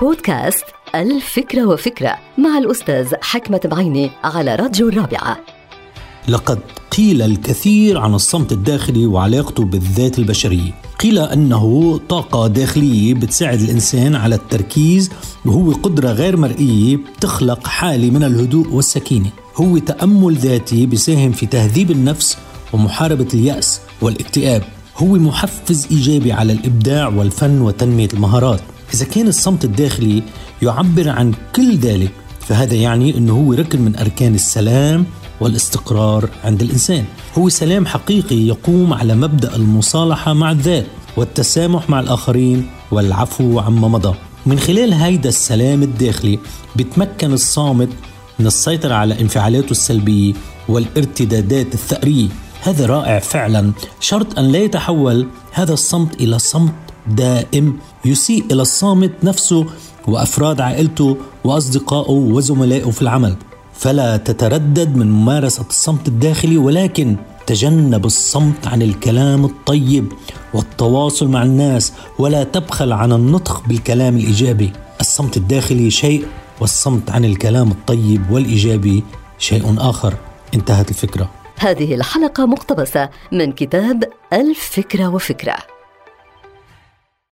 بودكاست الفكرة وفكرة مع الأستاذ حكمة بعيني على راديو الرابعة. لقد قيل الكثير عن الصمت الداخلي وعلاقته بالذات البشرية قيل أنه طاقة داخلية بتساعد الإنسان على التركيز وهو قدرة غير مرئية بتخلق حالة من الهدوء والسكينة. هو تأمل ذاتي بيساهم في تهذيب النفس ومحاربة اليأس والاكتئاب. هو محفز إيجابي على الإبداع والفن وتنمية المهارات. إذا كان الصمت الداخلي يعبر عن كل ذلك فهذا يعني أنه هو ركن من أركان السلام والاستقرار عند الإنسان. هو سلام حقيقي يقوم على مبدأ المصالحة مع الذات والتسامح مع الآخرين والعفو عما مضى. من خلال هيدا السلام الداخلي بيتمكن الصامت من السيطرة على انفعالاته السلبية والارتدادات الثأرية. هذا رائع فعلا شرط أن لا يتحول هذا الصمت إلى صمت دائم يسيء إلى الصامت نفسه وأفراد عائلته وأصدقائه وزملائه في العمل. فلا تتردد من ممارسة الصمت الداخلي ولكن تجنب الصمت عن الكلام الطيب والتواصل مع الناس ولا تبخل عن النطق بالكلام الإيجابي. الصمت الداخلي شيء والصمت عن الكلام الطيب والإيجابي شيء آخر. انتهت الفكرة. هذه الحلقة مقتبسة من كتاب الفكرة وفكرة.